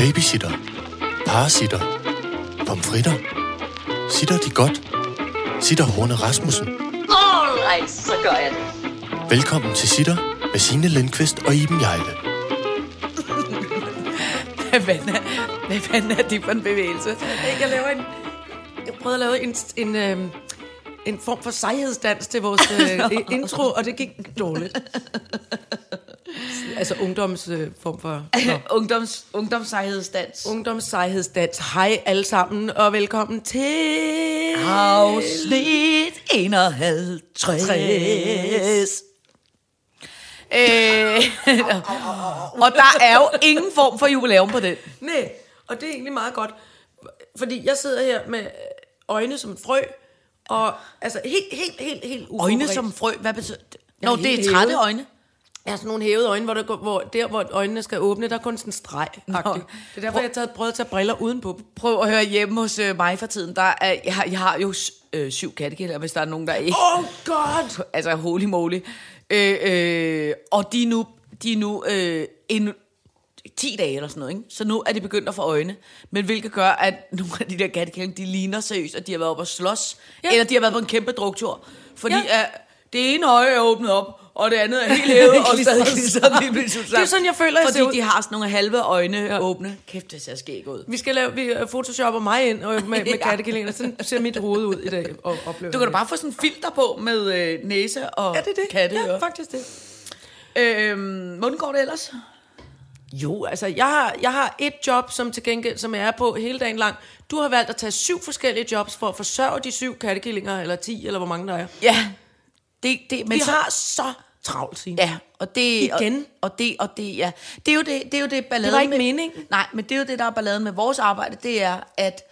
Babysitter. Parasitter. Pomfritter. Sitter de godt? Sitter Horne Rasmussen. Alright, så gør jeg det. Velkommen til Sitter med Signe Lindqvist og Iben Jejle. Hvad fanden er, hvad fanden er det for en bevægelse? Jeg laver en... Jeg prøvede at lave en, en, øh, en form for sejhedsdans til vores øh, intro, og det gik dårligt. Altså ungdoms øh, form for... Ungdoms, ungdomssejhedsdans. Ungdomssejhedsdans. Hej alle sammen, og velkommen til... Afsnit 51. Øh, og der er jo ingen form for jubilæum på den. Nej, og det er egentlig meget godt. Fordi jeg sidder her med øjne som et frø, og altså helt, helt, helt, helt Øjne uforberedt. som frø, hvad betyder det? Nå, det er trætte øjne. Har sådan nogle hævede øjne, hvor, der, hvor der, hvor øjnene skal åbne, der er kun sådan en streg -agtigt. Det er derfor, jeg har prøvet at tage briller udenpå. Prøv at høre hjemme hos øh, mig for tiden. Der er, jeg, har, jeg har jo øh, syv kattekilder, hvis der er nogen, der ikke... Oh god! Altså, holy moly. Øh, øh, og de er nu, de er nu øh, en, 10 dage eller sådan noget, ikke? Så nu er de begyndt at få øjne. Men hvilket gør, at nogle af de der kattekillinger, de ligner seriøst, at de har været oppe og slås. Ja. Eller de har været på en kæmpe druktur. Fordi ja. at det ene øje er åbnet op, og det andet er helt hævet, og stadig klistret Det er sådan, jeg føler, jeg Fordi ud. de har sådan nogle halve øjne ja. åbne. Kæft, det ser skæg ud. Vi skal lave, vi øh, photoshopper mig ind og med, med Ja. kattekillinger. Sådan ser mit hoved ud i dag. Og, oplever Du kan da bare få sådan en filter på med øh, næse og Ja, det er det. katte. Ja, faktisk det. Øhm, hvordan går det ellers? Jo, altså, jeg har, jeg har et job, som til gengæld, som jeg er på hele dagen lang. Du har valgt at tage syv forskellige jobs for at forsørge de syv kattekillinger, eller ti, eller hvor mange der er. Ja, det, det, men Vi så, har så travlt, Signe. Ja, og det... Igen? Og, og det, og det, ja. Det er jo det, det, er jo det balladen Det var ikke med, meningen. Nej, men det er jo det, der er balladen med vores arbejde, det er, at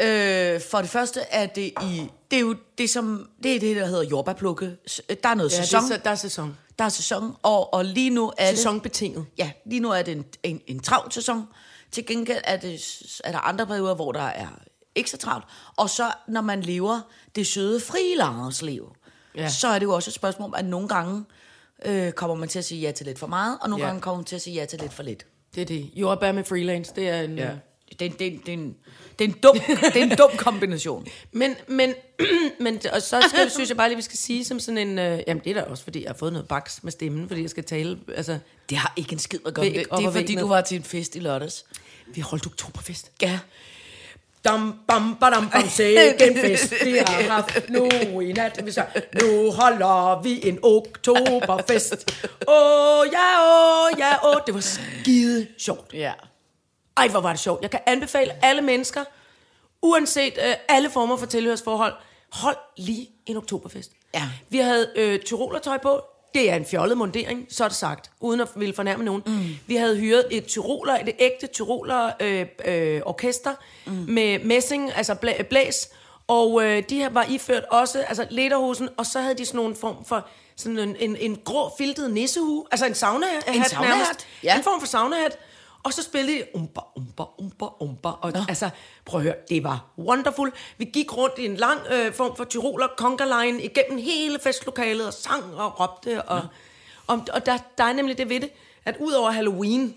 øh, for det første er det i... Det er jo det, som... Det er det, der hedder jordbærplukke. S- Der er noget Ja, det sæson. er, så- der er sæson. Der er sæson, og, og lige nu er det... Sæsonbetinget. Ja, lige nu er det en, en, en travl sæson. Til gengæld er, det, er der andre perioder, hvor der er ikke så travlt. Og så, når man lever det søde frilansliv, Ja. så er det jo også et spørgsmål om, at nogle gange øh, kommer man til at sige ja til lidt for meget, og nogle Ja. gange kommer man til at sige ja til lidt for lidt. Det er det. Jordbær med freelance, det er en... Ja. Det, er- det, er- det, er en, det, er en dum, det er en dum kombination. Men, men, men og så skal, synes jeg bare lige, vi skal sige som sådan en... Øh, jamen, det er da også, fordi jeg har fået noget baks med stemmen, fordi jeg skal tale... Altså, Det har ikke en skid at gøre med det. Det er fordi, du var til en fest i lørdags. vi holdt oktoberfest. Ja. Dam, bam, badam, bam, sikke en fest, vi har haft nu i nat. Vi sagde, nu holder vi en oktoberfest. Åh, ja, åh, ja, åh. Det var skide sjovt. Ja. Ej, hvor var det sjovt. Jeg kan anbefale alle mennesker, uanset øh, alle former for tilhørsforhold, hold lige en oktoberfest. Ja. Vi havde øh, tyrolertøj på. Det er en fjollet mundering, så er det sagt, uden at ville fornærme nogen. Mm. Vi havde hyret et tyroler, et ægte tyroler øh, øh, orkester mm. med messing, altså blæ, blæs, og øh, de her var iført også, altså lederhosen, og så havde de sådan nogle form for sådan en, en, en grå filtet nissehue, altså en saunahat. En saunahat, ja. En form for saunahat. Og så spillede de umba, umba, umba, umba. Og Nå. altså, prøv at høre, det var wonderful. Vi gik rundt i en lang øh, form for tyroler conga line igennem hele festlokalet og sang og råbte. Og, og, og der, der er nemlig det ved det, at ud over Halloween,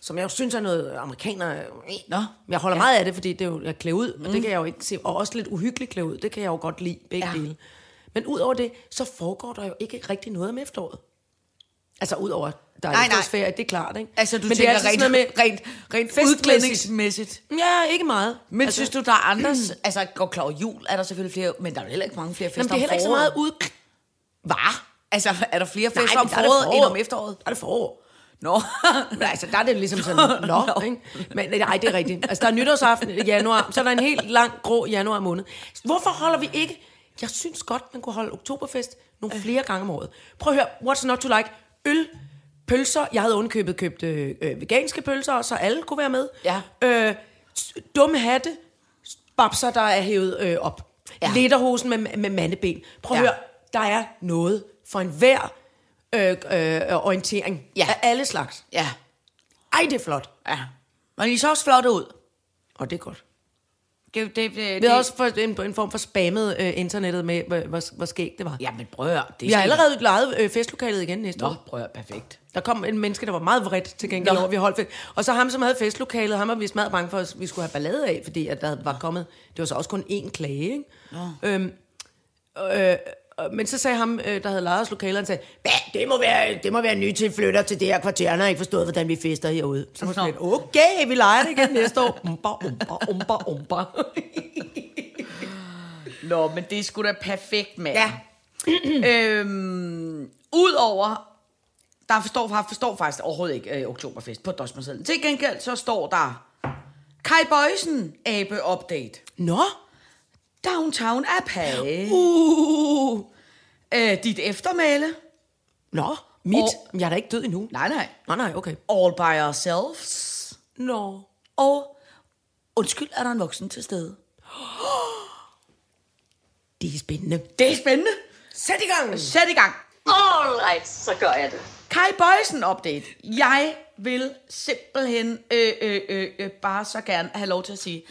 som jeg jo synes er noget amerikaner... Nå. Jeg holder ja. meget af det, fordi det er jo at klæde ud, mm. og det kan jeg jo ikke se. Og også lidt uhyggeligt klæde ud, det kan jeg jo godt lide, begge ja. Dele. Men ud over det, så foregår der jo ikke rigtig noget om efteråret. Altså ud over, der er Nej, nej. det er klart, ikke? Altså, du Men det tænker er altid rent, med, rent, rent udklædningsmæssigt. Ja, ikke meget. Men altså, synes du, der er andre... altså, går klar jul, er der selvfølgelig flere... Men der er heller ikke mange flere fester Jamen, det er heller ikke så om meget ud... Hvad? Altså, er der flere Nej, fester om er det foråret end om efteråret? Der er det forår. Nå. Men altså, der er det ligesom sådan, nå, Nå. ikke? Men nej, det er rigtigt. Altså, der er nytårsaften i januar, så er der en helt lang, grå januar måned. Hvorfor holder vi ikke... Jeg synes godt, man kunne holde oktoberfest nogle flere gange om året. Prøv at høre, what's not to like? Øl, pølser. Jeg havde undkøbet købt øh, øh, veganske pølser, så alle kunne være med. Ja. Øh, dumme hatte, babser, der er hævet øh, op. Ja. Lederhosen med, med mandeben. Prøv at Ja. høre, der er noget for enhver øh, øh, orientering Ja. af alle slags. Ja. Ej, det er flot. Ja. Men I så også flotte ud. Og det er godt. Det, det, det, Vi det, har også fået en, en form for spammet øh, internettet med, hvor, hvor, hvor skægt det var. Ja, men prøv at det Vi har allerede lejet øh, festlokalet igen næste Nå, år. prøv at perfekt. Der kom en menneske, der var meget vredt til gengæld Nå. over, vi holdt fest. Og så ham, som havde festlokalet, ham var vi meget bange for, at vi skulle have ballade af, fordi at der var kommet, det var så også kun én klage, ikke? Øhm, øh, øh, men så sagde ham, øh, der havde lejet os lokalet, han sagde, "Hva, det må være, det må være ny til flytter til det her kvarter, han har ikke forstået, hvordan vi fester herude. Så var jeg sådan okay, vi leger det igen næste år. Umba, umba, umba, umba. Nå, men det er sgu da perfekt, mand. Ja. øhm, Udover, der forstår, forstår faktisk overhovedet ikke øh, Oktoberfest på Dosmersedlen. Til gengæld så står der Kai Bøjsen Abe Update. Nå, Downtown Ape. uh, Øh, dit eftermæle. nå, mit. Og- Jeg er da ikke død endnu. Nej, nej. Nej, nej, okay. All by ourselves. Nå. Og undskyld, er der en voksen til stede? Det er spændende. Det er spændende. Sæt i gang! Sæt i gang. All right, så gør jeg det. Kai Bøjsen update. Jeg vil simpelthen øh, øh, øh, øh, bare så gerne have lov til at sige,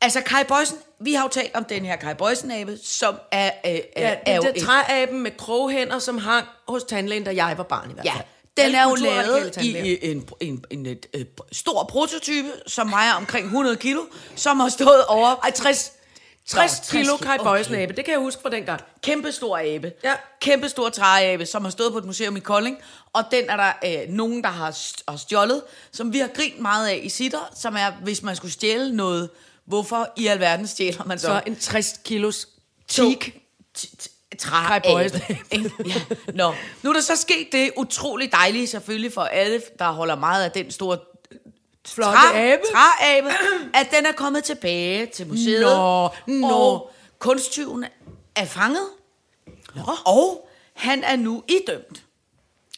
altså Kai Bøjsen, vi har jo talt om den her Kai Bøjsen-abe, som er, øh, Ja, er, er jo et- træaben med kroghænder, som hang hos tandlægen, da jeg var barn i hvert Ja, fald. den Alle er jo lavet i en, en, en, en, en stor prototype, som vejer omkring 100 kilo, som har stået over... Ej, 60, 60 60 kilo Kai Bøjsen okay. abe. Det kan jeg huske fra dengang. Kæmpe stor abe. Ja. Kæmpe stor træabe, som har stået på et museum i Kolding. Og den er der øh, nogen, der har, har stjålet, som vi har grint meget af i sitter, som er, hvis man skulle stjæle noget, hvorfor i alverden stjæler man så, Så en 60 kilos teak. træ ja. Nå. Nu er der så sket det utrolig dejlige selvfølgelig for alle, der holder meget af den store Flotte abe. træabe, at den er kommet tilbage til museet. Nå, nå. Og kunsttyven er fanget. Nå. Og han er nu idømt.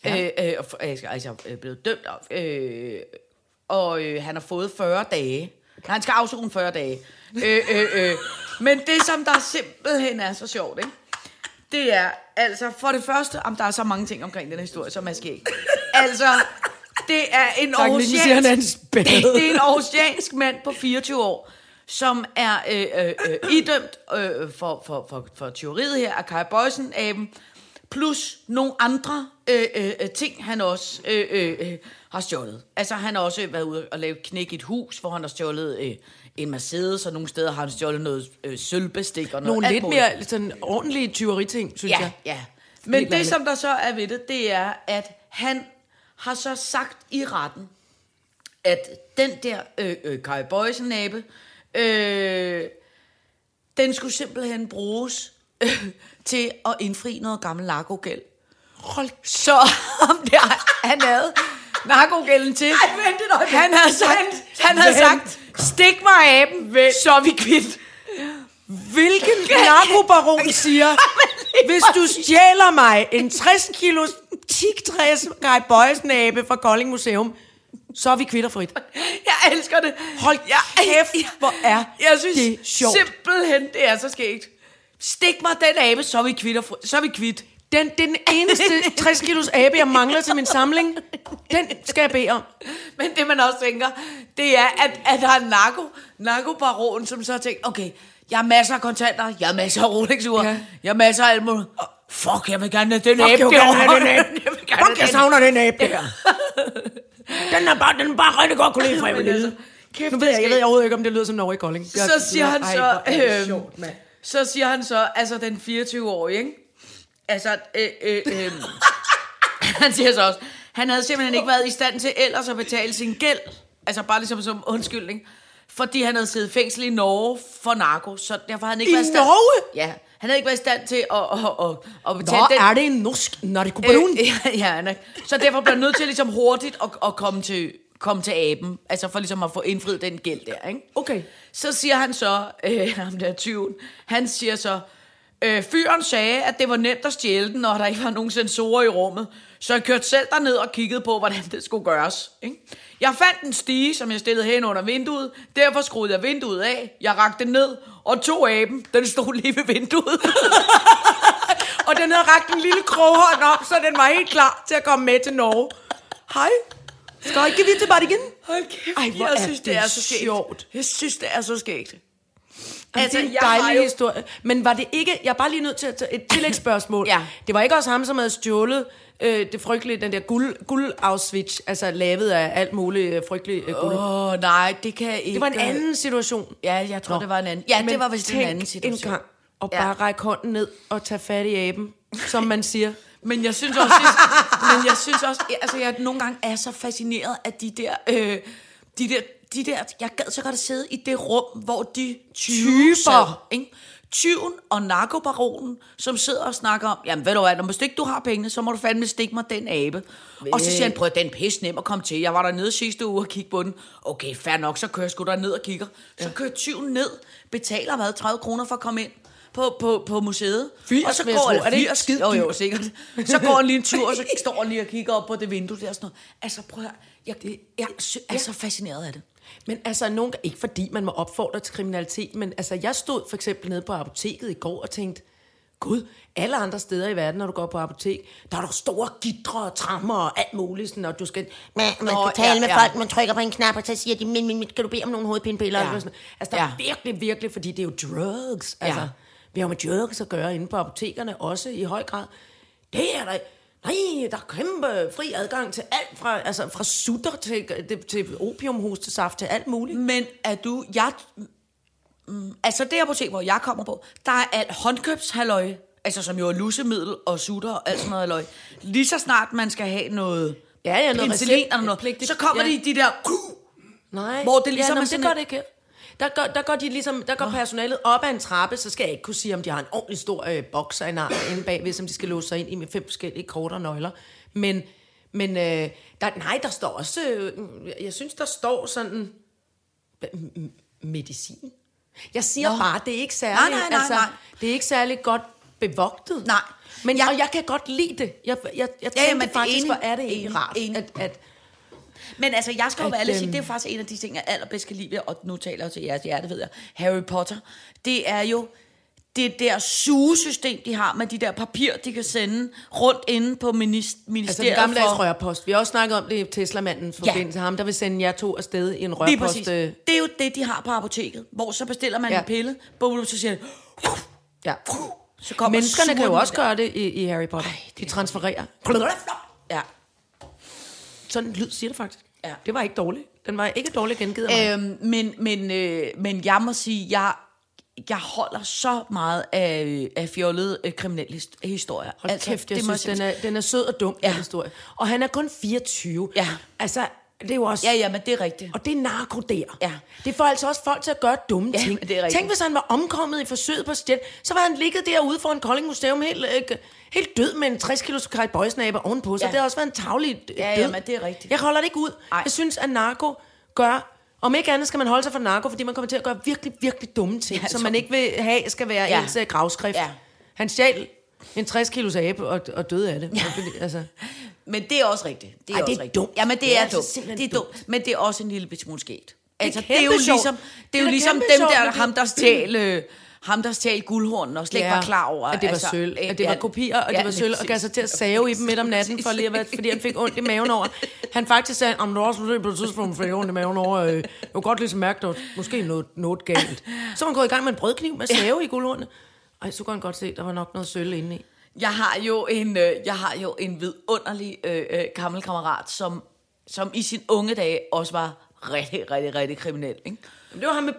Ja. Øh, øh, altså, altså øh, blevet dømt. Øh, og øh, han har fået 40 dage. Nej, han skal afzone 40 dage. øh, øh, øh. Men det, som der simpelthen er så sjovt, ikke? det er altså, for det første, om der er så mange ting omkring den historie, som er sket. altså, det er en Tak, spæde. det er en aarhusiansk mand på 24 år, som er øh, øh, øh, idømt øh, for, for, for, for teoriet her af Kai Bøjsen, aben, plus nogle andre øh, øh, øh, ting, han også øh, øh, øh, har stjålet. Altså, han har også været ude og lave knæk i et hus, hvor han har stjålet øh, en Mercedes, og nogle steder har han stjålet noget øh, sølvbestik og noget Nogle lidt muligt. mere sådan ordentlige tyveriting, synes Ja, jeg. ja. Men det, ærligt. som der så er ved det, det er, at han har så sagt i retten, at den der øh, øh, Kai Bøjsen abe, øh, den skulle simpelthen bruges øh, til at indfri noget gammel narkogæld. Hold så om det han havde narkogælden til. Ej, vent et øjeblik. han havde sagt, Vent. han havde Vent. sagt, stik mig aben, så er vi kvitt. Hvilken narkobaron siger, hvis du stjæler mig en 60 kilos tigtræs Bøjsen abe fra Kolding Museum, så er vi kvitterfrit. Jeg elsker det. Hold kæft, hvor er jeg synes det sjovt. simpelthen, det er så skægt. Stik mig den abe, så er vi kvitter, så er vi kvitt. Den, den eneste 60 kilos abe, jeg mangler til min samling, den skal jeg bede om. Men det man også tænker, det er, at, at der er narko, narkobaron, som så tænkt, okay, jeg har masser af kontanter, jeg har masser af Rolex-ure, Ja. jeg har masser af alt muligt. Fuck, jeg vil gerne have den Fuck, abe jeg vil gerne have den abe. Jeg Fuck, have jeg den. savner den abe der. Den er bare, den er bare rigtig godt kunne lide fra, jeg vil altså, lide. kæft, Nu ved jeg, jeg ved overhovedet ikke, om det lyder som Norge i Kolding. Jeg- så siger han Ej, så, er det øhm, sjovt, mand. så siger han så, altså den 24-årige, ikke? Altså, øh, øh, øh, han siger så også, han havde simpelthen ikke været i stand til ellers at betale sin gæld, altså bare ligesom som undskyldning, fordi han havde siddet fængsel i Norge for narko, så derfor havde han ikke I været i stand... Norge? Ja, han havde ikke været i stand til at, at, at, at Nå, betale den... er det en norsk narkobaron? Øh, ja, ja, han er. Så derfor bliver han nødt til ligesom hurtigt at, at komme, til, komme til aben, altså for ligesom at få indfriet den gæld der, ikke? Okay. Så siger han så, øh, ham der tyven, han siger så, øh, fyren sagde, at det var nemt at stjæle den, når der ikke var nogen sensorer i rummet. Så jeg kørte selv derned og kiggede på, hvordan det skulle gøres. Ikke? Jeg fandt en stige, som jeg stillede hen under vinduet. Derfor skruede jeg vinduet af. Jeg rakte den ned og tog aben. Den stod lige ved vinduet. Og den havde rakt en lille kroghånd op, så den var helt klar til at komme med til Norge. Hej. Skal jeg ikke vi til bare igen? Hold kæft, Ej, hvor jeg er synes, det, det er så skægt. sjovt. Jeg synes, det er så skægt. Altså, det er en dejlig jo- historie. Men var det ikke... Jeg er bare lige nødt til at tage et tillægsspørgsmål. Ja. Det var ikke også ham, som havde stjålet øh, det frygtelige, den der guld, guld altså lavet af alt muligt øh, frygteligt øh, guld. Åh, oh, nej, det kan ikke. det var en anden situation. Ja, jeg tror, Nå. det var en anden. Ja, Men det var vist en anden situation. en gang og Ja. bare række hånden ned og tage fat i aben, som man siger. Men jeg synes også, men jeg synes også, altså jeg nogle gange er så fascineret af de der, øh, de der, de der, jeg gad så godt at sidde i det rum, hvor de typer, sad, ikke? Tyven og narkobaronen, som sidder og snakker om, jamen ved du hvad, når hvis ikke du har pengene, så må du fandme stikke mig den abe. Og så siger han, prøv den er pisse nem at komme til. Jeg var der nede sidste uge og kigge på den. Okay, fair nok, så kører jeg sgu der ned og kigger. Så kører tyven ned, betaler hvad, 30 kroner for at komme ind på, på, på museet. 80, og så jeg går eller Er det ikke 80, skide jo, jo, sikkert. Så går han lige en tur, og så står han lige og kigger op på det vindue der og sådan noget. Altså prøv at jeg, jeg sy- er så fascineret af det. Men altså, nogen, ikke fordi man må opfordre til kriminalitet, men altså, jeg stod for eksempel nede på apoteket i går og tænkte, Gud, alle andre steder i verden, når du går på apotek, der er der store gitre og trammer og alt muligt, sådan, og du skal... Man, man Nå, skal tale ja, med ja. folk, man trykker på en knap, og så siger de, min, min, min, skal du bede om nogle hovedpinepiller? Ja. Ja. Sådan. Altså, der er Ja. virkelig, virkelig, fordi det er jo drugs. Altså, Ja. Vi har med drugs at gøre inde på apotekerne også i høj grad. Det er der... Nej, der er kæmpe fri adgang til alt fra, altså fra sutter til, til opiumhostesaft til alt muligt. Men er du, jeg, mm, altså det apotek, hvor jeg kommer på, der er alt håndkøbshalløj, altså som jo er lussemiddel og sutter og alt sådan noget halløj. Lige så snart man skal have noget Ja, ja, noget penicillin eller noget, så kommer ja. de de der... Nej, Hvor det ligesom ja, er nå, sådan det gør et- det ikke. Der går, der går, de ligesom, der går personalet op ad en trappe, så skal jeg ikke kunne sige, om de har en ordentlig stor øh, boks af en arm inde bagved, som de skal låse sig ind i med fem forskellige kort og nøgler. Men, men øh, der, nej, der står også, øh, jeg synes, der står sådan, medicin. Jeg siger Nå. Bare, det er ikke særlig, Nej, nej, nej, altså, nej. det er ikke særlig godt bevogtet. Nej. Men Jeg- og jeg kan godt lide det. Jeg, jeg, jeg Ja, tænkte jamen, faktisk, enig, hvor er det egentlig rart, enig. at, at Men altså, jeg skal jo være ærlig sige, øhm, det er faktisk en af de ting, jeg allerbedst kan lide ved, og nu taler jeg til jeres hjerte, ved jeg, Harry Potter. Det er jo det der sugesystem, de har med de der papir, de kan sende rundt inde på minist- Altså ministeriet. den gamle for- rørpost. Vi har også snakket om det i Tesla-manden forbindelse. Ham, der vil sende jer to afsted i en rørpost. Lige præcis. øh, Det er jo det, de har på apoteket, hvor så bestiller man Ja. en pille, bum, så siger det, Ja. så kommer Menneskerne kan jo også der. gøre det i, i Harry Potter. Ej, de transfererer. Ja. Sådan en lyd siger det faktisk. Ja. Det var ikke dårligt. Den var ikke dårligt gengivet af mig. Øhm, men, men, øh, men jeg må sige, jeg, jeg holder så meget af, af fjollede øh, kriminelle his- historier. Hold altså, kæft, jeg det synes, den er, den er sød og dum, ja. Den historie. Og han er kun 24. Ja. Altså, det er jo også... Ja, ja, men det er rigtigt. Og det er narko der. Ja. Det får altså også folk til at gøre dumme Ja, ting. det er rigtigt. Tænk, hvis han var omkommet i forsøget på stjæl, så var han ligget derude foran Kolding Museum helt, øh, helt død med en 60 kilos Kai Bøjsnabe ovenpå. Så Ja. det har også været en tavlig øh, Ja, død. ja, men det er rigtigt. Jeg holder det ikke ud. Ej. Jeg synes, at narko gør... Om ikke andet skal man holde sig fra narko, fordi man kommer til at gøre virkelig, virkelig dumme ting, Ja, som man ikke vil have, skal være Ja. ens øh, gravskrift. Ja. Han stjal en 60 kilos abe og, og døde af det. Ja. Altså. Men det er også rigtigt. Det er, Ej, det er også rigtigt. dumt. Ja, men det, Det er er, altså dumt. Det er dumt. Men det er også en lille bit smule skægt. Altså, det, kæmpe er jo ligesom, det Det er er jo ligesom dem der, det- ham der stjal, øh, ham der stjal guldhornen og slet ikke var klar over. at det var altså, sølv, at det var kopier, og det var sølv, og gav sig til at save i dem midt om natten, for lige at være, fordi han fik ondt i maven over. Han faktisk sagde, om du også lidt på et tidspunkt fik ondt i maven over, øh, jeg kunne godt ligesom mærke, der var måske noget, noget galt. Så han gået i gang med en brødkniv med save i guldhornene. Ej, så kunne han godt se, der var nok noget sølv inde i. Jeg har jo en, øh, jeg har jo en vidunderlig øh, øh, gammel kammerat, som, som i sin unge dage også var rigtig, rigtig, rigtig kriminel. Ikke? Det var ham med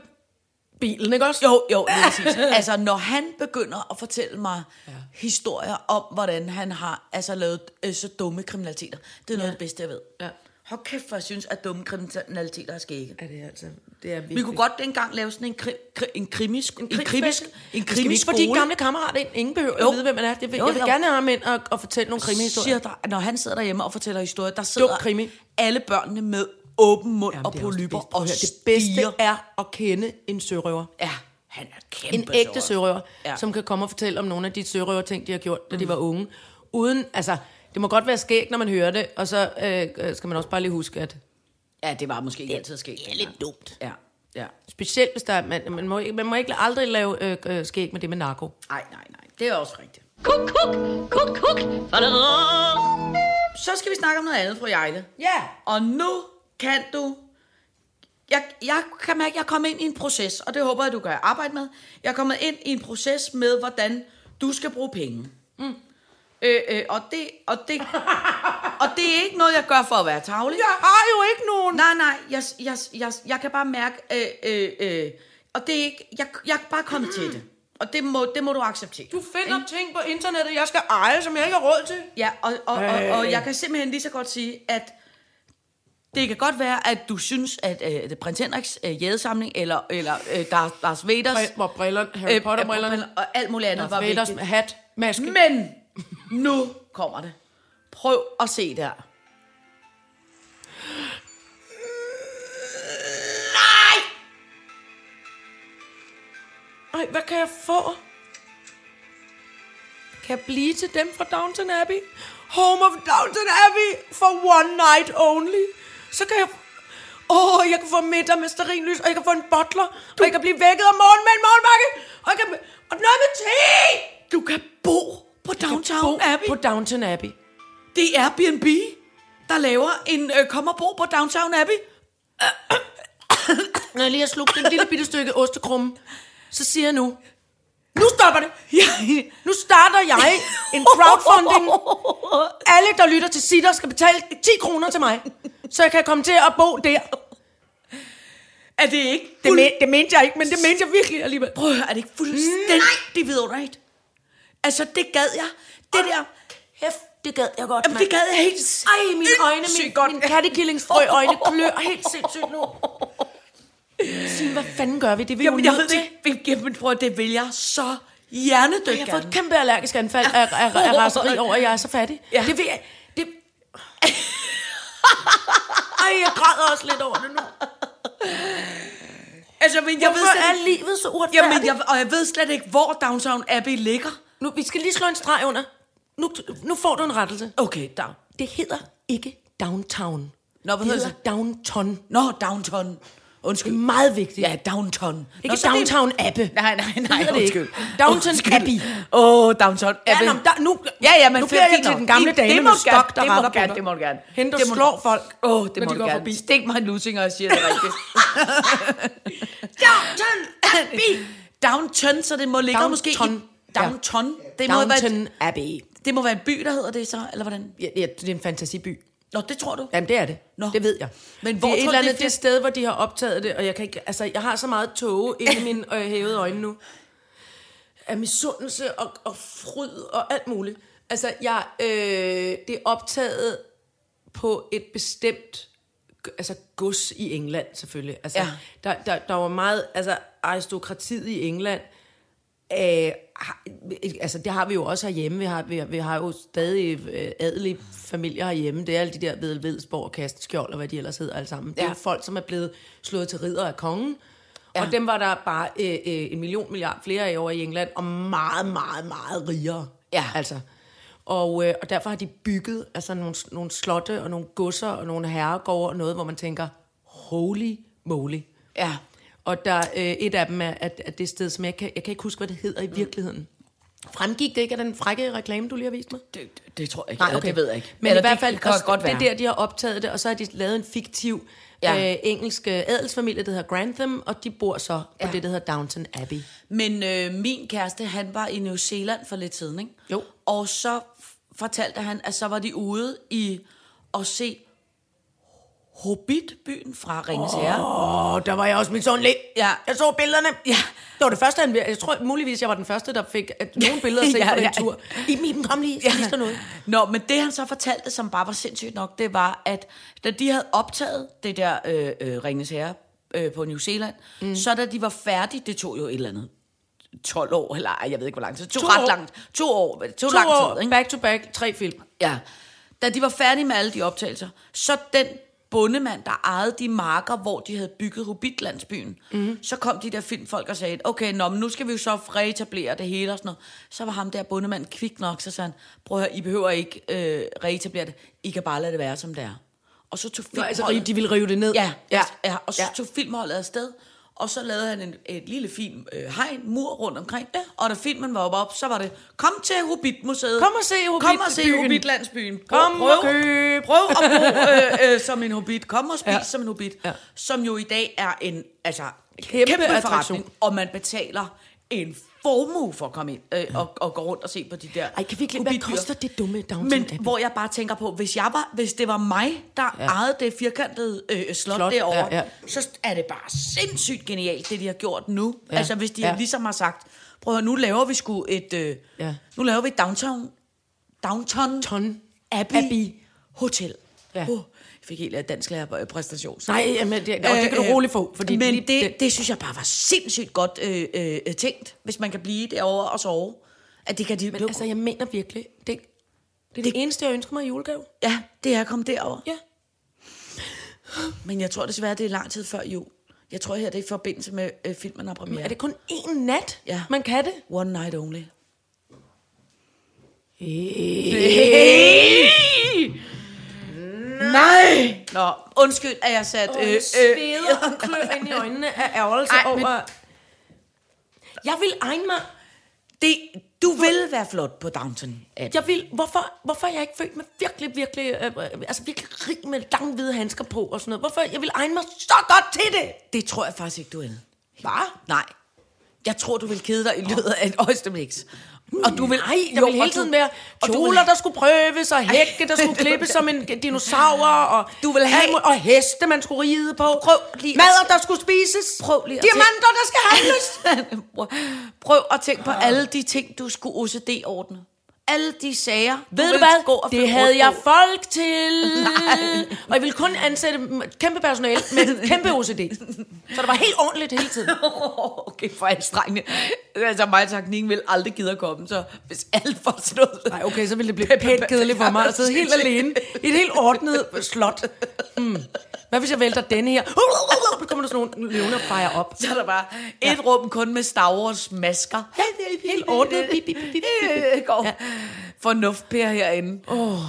bilen, ikke også? Jo, jo, præcis. altså, når han begynder at fortælle mig ja. historier om, hvordan han har altså, lavet øh, så dumme kriminaliteter, det er noget af det bedste, jeg ved. Ja. Hold kæft, hvor jeg synes, at dumme kriminaliteter er skægge. Ja, det er altså, det er virkelig. Vi kunne godt dengang lave sådan en, kri, kri, en krimisk, en, en krimisk, en krimisk ikke få de gamle kammerater? Ingen behøver Jo. at vide, hvem man er. Det vil, Jo, jeg vil jo. gerne have ham ind og, og fortælle nogle krimihistorier. siger der, når han sidder derhjemme og fortæller historier, der sidder krimi. alle børnene med åben mund Jamen, og er polypper og at høre, Det bedste er at kende en sørøver. Ja, han er kæmpe En ægte sørøver, Ja. som kan komme og fortælle om nogle af de sørøver ting, de har gjort, da de var unge. Uden, altså, det må godt være skægt, når man hører det, og så øh, skal man også bare lige huske, at Ja, det var måske ikke altid sket. Det er lidt dumt. Ja, ja. specielt hvis der er, man, man, må, ikke- man må ikke aldrig lave øh, øh, skæg med det med narko. Nej, nej, nej. Det er også rigtigt. Kuk, kuk, kuk, kuk. Så skal vi snakke om noget andet, fru Jejle. Ja. Og nu kan du jeg, jeg kan mærke, at jeg er kommet ind i en proces, og det håber jeg, du kan arbejde med. Jeg er kommet ind i en proces med, hvordan du skal bruge penge. Mm. Øh, øh, og, det, og, det, og det er ikke noget, jeg gør for at være tavlig. Jeg har jo ikke nogen. Nej, nej, jeg, jeg, jeg, jeg kan bare mærke, øh, øh, øh, og det er ikke, jeg, jeg er bare kommet til det. Og det må, det må du acceptere. Du finder ting på internettet, jeg skal eje, som jeg ikke har råd til. Ja, og, og, og, og jeg kan simpelthen lige så godt sige, at det kan godt være, at du synes, at øh, det prins Henriks øh, jædesamling, eller, eller øh, der, Darth Vaders... Br- hvor briller, Harry Potter brillerne, og alt muligt andet var Vaders vigtigt. hat, maske. Men nu kommer det. Prøv at se der. Ej, hvad kan jeg få? Kan jeg blive til dem fra Downton Abbey? Home of Downton Abbey for one night only. Så kan jeg... Åh, oh, jeg kan få middag med sterinlys, og jeg kan få en butler, og jeg kan blive vækket om morgenen med en morgenbakke, og jeg kan... Og noget med te! Du kan bo på Downtown Bo Abbey. På Downton Abbey. Det er Airbnb, der laver en øh, kom og bo på Downtown Abbey. Når jeg lige har slugt en lille bitte stykke ostekrumme, så siger jeg nu, nu stopper det. Ja. Nu starter jeg en crowdfunding. Alle, der lytter til Sitter, skal betale 10 kroner til mig, så jeg kan komme til at bo der. Er det ikke Det, men, det mente jeg ikke, men det mente jeg virkelig alligevel. Prøv er det ikke fuldstændig vidunderligt? Altså, det gad jeg. Det der... Hæft, det gad jeg godt, Jamen, det gad jeg helt Ej, mine øjne, min, min kattekillingsfrø øjne klør helt sindssygt nu. Signe, hvad fanden gør vi? Det er vi Jamen, jo jeg ved det ikke. Jamen, prøv det vil jeg så hjernedødt Jeg har fået gerne. et kæmpe allergisk anfald af, af, af raseri over, at jeg er så fattig. Ja. Det vil jeg... Det... Ej, jeg græder også lidt over det nu. Altså, men jeg ved Hvorfor slet er livet så uretfærdigt? Jamen, jeg, og jeg ved slet ikke, hvor Downtown Abbey ligger. Nu, vi skal lige slå en streg under. Nu, nu får du en rettelse. Okay, down. Det hedder ikke downtown. Nå, hvad det hedder hedder downtown. Nå, Downtown. Undskyld. Det er meget vigtigt. Ja, Downtown. Ikke Nå, så det- downtown Abbey. Nej, nej, nej, undskyld. Undskyld. Abbey. Åh, oh, Downtown Ja, Abbey. nå, men der, nu, Ja, ja, men nu bliver jeg til den gamle dame det med må du stok, der det må gerne, det må du gerne. Hende, der slår folk, Åh, oh, det må du gerne. forbi. Stik mig en lussing, og siger det rigtigt. Downton Abbey. Downton, så det må ligge måske i... Downton. Det, må være, Downton Abbey. det må være en by, der hedder det så, eller hvordan? Ja, ja, det er en fantasiby. Nå, det tror du. Jamen, det er det. Nå. Det ved jeg. Men det hvor er et tror eller det andet er det sted, hvor de har optaget det, og jeg kan ikke, altså, jeg har så meget tåge inde i mine øh, hævede øjne nu. Af misundelse og, og fryd og alt muligt. Altså, jeg, øh, det er optaget på et bestemt altså gods i England selvfølgelig. Altså, Ja. der, der, der var meget, altså aristokratiet i England, øh, altså det har vi jo også herhjemme. Vi har, vi, vi har jo stadig øh, adelige familier herhjemme. Det er alle de der ved Vedsborg og Kasteskjold og hvad de ellers hedder alle sammen. Det er Ja. folk, som er blevet slået til ridder af kongen. Ja. Og dem var der bare øh, øh, en million milliard flere af over i England, og meget, meget, meget rigere. Ja. Altså. Og, øh, og derfor har de bygget altså, nogle, nogle slotte og nogle godser og nogle herregårde og noget, hvor man tænker, holy moly. Ja. Og der øh, et af dem er at, at det sted, som jeg kan, jeg kan ikke huske, hvad det hedder i virkeligheden. Fremgik det ikke af den frække reklame, du lige har vist mig? Det, det, det tror jeg ikke. Eller det ved jeg ikke. Men Eller i hvert det fald, kan også, godt det er være. der, de har optaget det, og så har de lavet en fiktiv Ja. øh, engelsk øh, adelsfamilie, der hedder Grantham, og de bor så på Ja. det, der hedder Downton Abbey. Men øh, min kæreste, han var i New Zealand for lidt siden, ikke? Jo. Og så fortalte han, at så var de ude i at se Hobbit-byen fra Ringens Herre. Åh, der var jeg også min søn lidt. Ja. Jeg så billederne. Ja. Det var det første, han, jeg tror muligvis, jeg var den første, der fik at nogle billeder set Ja, ja, på den ja. tur. Iben, Iben, kom lige, ja. noget. Nå, men det han så fortalte, som bare var sindssygt nok, det var, at da de havde optaget det der øh, øh, Ringens Herre øh, på New Zealand, mm. så da de var færdige, det tog jo et eller andet 12 år, eller ej, jeg ved ikke, hvor lang tid. Det tog To ret år. langt. To år. Tog To lang år, tid, ikke? back to back, tre film. Ja. Da de var færdige med alle de optagelser, så den bondemand, der ejede de marker, hvor de havde bygget Hobbitlandsbyen, mm. så kom de der filmfolk og sagde, okay, nå, men nu skal vi jo så reetablere det hele og sådan noget. Så var ham der bondemand kvik nok, så sagde han, prøv at høre, I behøver ikke øh, reetablere det, I kan bare lade det være, som det er. Og så tog Nå, filmholdet... altså, de ville rive det ned. Ja, ja. ja, og så ja. tog filmholdet afsted, og så lavede han en, et lille fin øh, hegn, mur rundt omkring, ja. og da filmen var op, så var det, kom til Hobbit-museet. Kom og se Kom og se. Hobbit-landsbyen. Kom og køb. Prøv at bo øh, øh, som en hobbit. Kom og spis ja. Som en hobbit. Ja. Som jo i dag er en altså, kæmpe, Kæmpe kæmpe attraktion. forretning, og man betaler en formue for at komme ind øh, og, og gå rundt og se på de der Ej, kan vi ikke hvad koster det dumme Downton Men Abbey? hvor jeg bare tænker på, hvis, jeg var, hvis det var mig, der ja. Ejede det firkantede øh, slot, Slot, slot derovre, ja, ja. så er det bare sindssygt genialt, det de har gjort nu. Ja. Altså hvis de ja. ligesom har sagt, prøv at høre, nu laver vi sgu et, øh, ja. Nu laver vi et downtown, downtown Ton. Abbey, Abbey. Hotel. Ja. Jeg fik helt af dansk lærer præstation. Nej, jamen, det, og det kan du roligt få. Fordi men det, det, det synes jeg bare var sindssygt godt øh, øh, tænkt, hvis man kan blive derovre og sove. At det kan de... Men altså, jeg mener virkelig, det, det er det, det eneste, jeg ønsker mig i julegave. Ja, det er at komme derover. Ja. Men jeg tror desværre, det er lang tid før jul. Jeg tror her, det er i forbindelse med øh, filmen har premiere. Er det kun én nat, Ja. man kan det? One night only. Nej! Nå, undskyld, at jeg sat... Øh, øh, sveder og klør ind i øjnene af ærgelse Ej, over... men- Jeg vil egne mig. Det, du vil være flot på Downton Abbey. Jeg vil, hvorfor, hvorfor er jeg ikke født med virkelig, virkelig, øh, øh, altså virkelig rig med lange hvide handsker på og sådan noget? Hvorfor? Jeg vil egne mig så godt til det. Det tror jeg faktisk ikke, du vil. Hvad? Nej. Jeg tror, du vil kede dig i løbet af et øjestemix. Og du vil... Nej, der Jo, vil hele tiden være kjoler, der skulle prøves, og hække, der skulle klippes som en dinosaur, og, Du vil have- og heste, man skulle ride på. Prøv lige Mader, der skulle spises. Prøv lige Diamanter, der skal handles. prøv, at tænke på alle de ting, du skulle OCD-ordne. Alle de sager, Ved du ville gå og hvad? Det havde jeg på. folk til. Og jeg ville kun ansætte kæmpe personale med kæmpe OCD. Så det var helt ordentligt hele tiden. okay, for anstrengende. Altså, mig og teknikken vil aldrig gide at komme, så hvis alt får sådan noget... Nej, okay, så ville det blive pænt kedeligt for mig at sidde helt alene i et helt ordnet slot. Mm. Hvad hvis jeg vælter denne her? Så kommer der sådan nogle løvende og fejrer op. Så er der bare et rum kun med Star Wars masker. Ja, helt ordnet. Bip, bip, bip, bip. Øh, går. Ja. Fornuftpære herinde. Oh.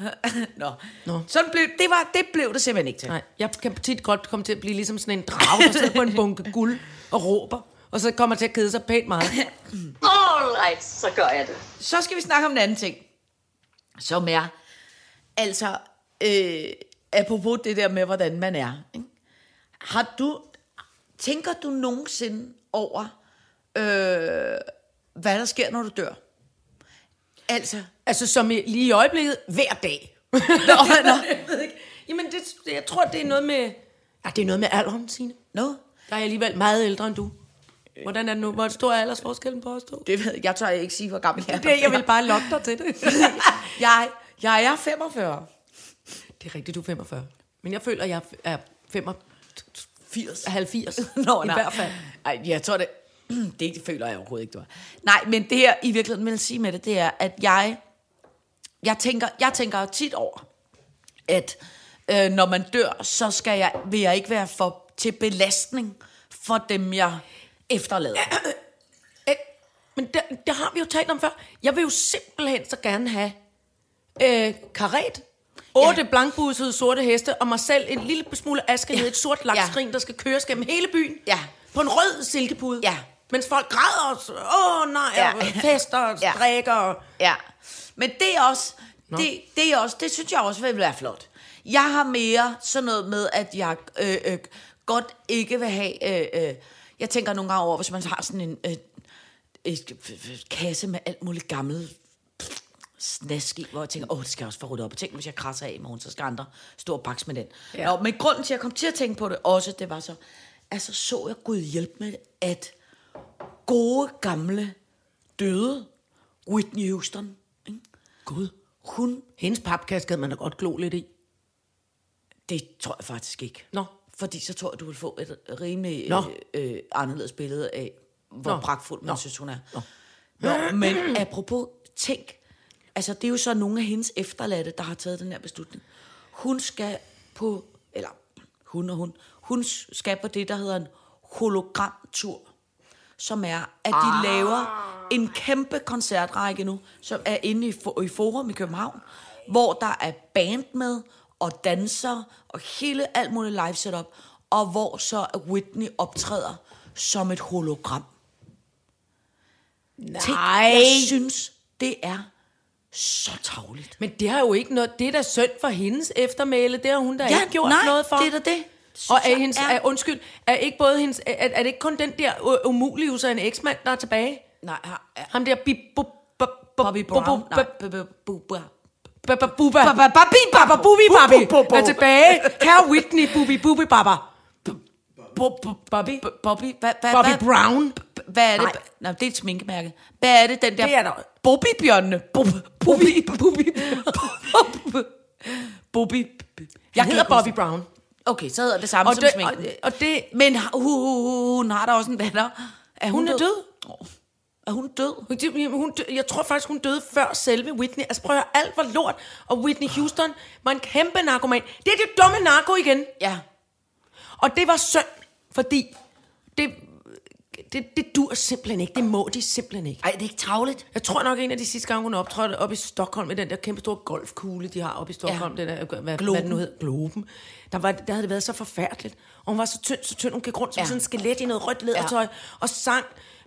Nå. Nå. Sådan blev, det, var, det blev det simpelthen ikke til. Nej, jeg kan tit godt komme til at blive ligesom sådan en drage, der sidder på en bunke guld og råber. Og så kommer til at kede sig pænt meget. Alright, så gør jeg det. Så skal vi snakke om en anden ting, som er, altså, øh, apropos det der med, hvordan man er. Ikke? Har du, tænker du nogensinde over, øh, hvad der sker, når du dør? Altså, Altså som i, lige i øjeblikket, hver dag. nå, nå, jeg ved ikke. Jamen, det, jeg tror, det er noget med... Ja, det er noget med alderen, Signe. nå, Der er jeg alligevel meget ældre end du. Hvordan er det nu? Hvor stor er aldersforskellen på os to? det ved jeg, jeg tør ikke sige, hvor gammel jeg er. Det, jeg vil bare lokke dig til det. jeg, jeg er 45. det er rigtigt, du er 45. Men jeg føler, jeg er 85. 80. 70. Nå, I nej. hvert fald. Ej, jeg tror det... Det, føler jeg overhovedet ikke, du har. Nej, men det her i virkeligheden vil sige med det, det er, at jeg... Jeg tænker, jeg tænker tit over, at øh, når man dør, så skal jeg, vil jeg ikke være for til belastning for dem, jeg efterlader. Men det, det har vi jo talt om før. Jeg vil jo simpelthen så gerne have øh, karet, otte ja. blankbussede sorte heste, og mig selv en lille smule aske ja. ned i et sort lakskrin, der skal køres gennem hele byen. Ja. På en rød silkepude. Ja. Mens folk græder og, s- åh nej, Ja. og fester og Ja. drikker. Og, Ja, men det er også, det, det er også, det synes jeg også vil være flot. Jeg har mere sådan noget med, at jeg øh, øh, godt ikke vil have, øh, øh, jeg tænker nogle gange over, hvis man har sådan en øh, et, øh, kasse med alt muligt gammelt snask i, hvor jeg tænker, åh, det skal jeg også få ryddet op. Og tænk, hvis jeg krasser af i morgen, så skal andre stå og bakse med den. Ja. Nå, men grunden til, at jeg kom til at tænke på det også, det var så, altså så jeg Gud hjælp med, at gode gamle døde Whitney Houston, ikke? Gud. hun, Hendes papkasse kan man da godt glo lidt i. det tror jeg faktisk ikke. Nå. Fordi så tror jeg, du vil få et rimelig Nå. øh, øh, anderledes billede af, hvor Nå. pragtfuld man Nå. synes, hun er. Nå. Nå, men apropos, tænk, altså det er jo så nogle af hendes efterladte, der har taget den her beslutning. Hun skal på, eller hun og hun, hun skal på det, der hedder en hologramtur, som er, at de ah. laver en kæmpe koncertrække nu, som er inde i, for, i Forum i København, hvor der er band med, og danser, og hele alt muligt live setup. og hvor så Whitney optræder som et hologram. Nej. Tænk, jeg synes, det er så tavligt. Men det har jo ikke noget... Det er da synd for hendes eftermæle. Det har hun da Ja, ikke gjort nej, noget for. det er da det. Og er, hendes, er- undskyld, er ikke både hendes, er, er det ikke kun den der umulige af en eksmand, der er tilbage? Nej, Ham der Bobby Brown. Nej, bup, bu- bu- bu- bu- bup, bup, buba. Ba- ba- Babi er tilbage. Herre Whitney Bubi Bubi Baba. Bobby. Bobby, Bobby Brown. hvad er det? Nej. Det er et sminkemærke. Hvad er det, den der... Det er der. Bobby-bjørnene. Bobby. Bobby. Bobby. Jeg hedder Bobby Brown. Okay, så hedder det samme Og som det, sminken. og, og det, Men hu- hu- hun har da også en datter. Er Hun er død. Åh, Er hun død? Hun, hun, dø- jeg tror faktisk, hun døde før selve Whitney. Altså prøv at høre, alt var lort. Og Whitney Houston var en kæmpe narkoman. Det er det dumme narko igen. Ja. Og det var synd, fordi det, det, det dur simpelthen ikke. Det må de simpelthen ikke. Ej, det er ikke tavligt. Jeg tror nok, en af de sidste gange, hun optrådte op i Stockholm med den der kæmpe store golfkugle, de har oppe i Stockholm, Ja. den der, hvad, hvad Globen. det nu hedder, Globen. Der, var, der havde det været så forfærdeligt. Og hun var så tynd, så tynd, hun gik rundt som ja. sådan en skelet i noget rødt lædertøj, ja. og sang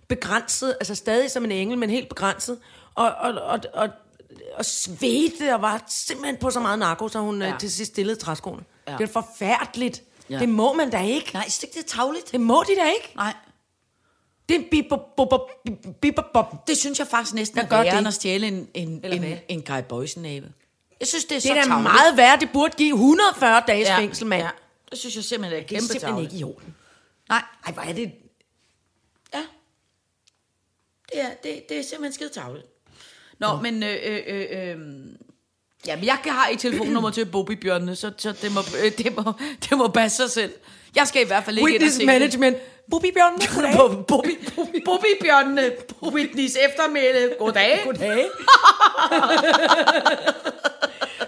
begrænset, altså stadig som en engel, men helt begrænset. Og, og, og, og, og svedte og var simpelthen på så meget narko, så hun Ja. ja. til sidst stillede træskoene. Ja. Det er forfærdeligt. Ja. Det må man da ikke. Nej, ikke, det tavligt. Det må de da ikke. Nej. Det er en bip, bop. Det synes jeg faktisk næsten er værre, det. end at stjæle en, en, en, hvad? en Guy Boysen-næve. Jeg synes, det er Det så er da meget værd. Det burde give 140 dages ja. fængsel, mand. Ja. Det synes jeg simpelthen er Det er kæmpe simpelthen ikke i orden. Nej, Ej, hvor er det... ja. Det er, det, det er simpelthen skide tavligt. Nå, men... Øh, øh, øh, øh, ja, men jeg kan have et telefonnummer til Bobby Bjørnene, så, så det, må, øh, det, må, det må passe sig selv. Jeg skal i hvert fald ikke ind og Witness se management. Bubi Bjørn, goddag. Bobby, Bobby, Bobby, Bobby Bjørnene, Whitneys eftermæle. Goddag. Goddag.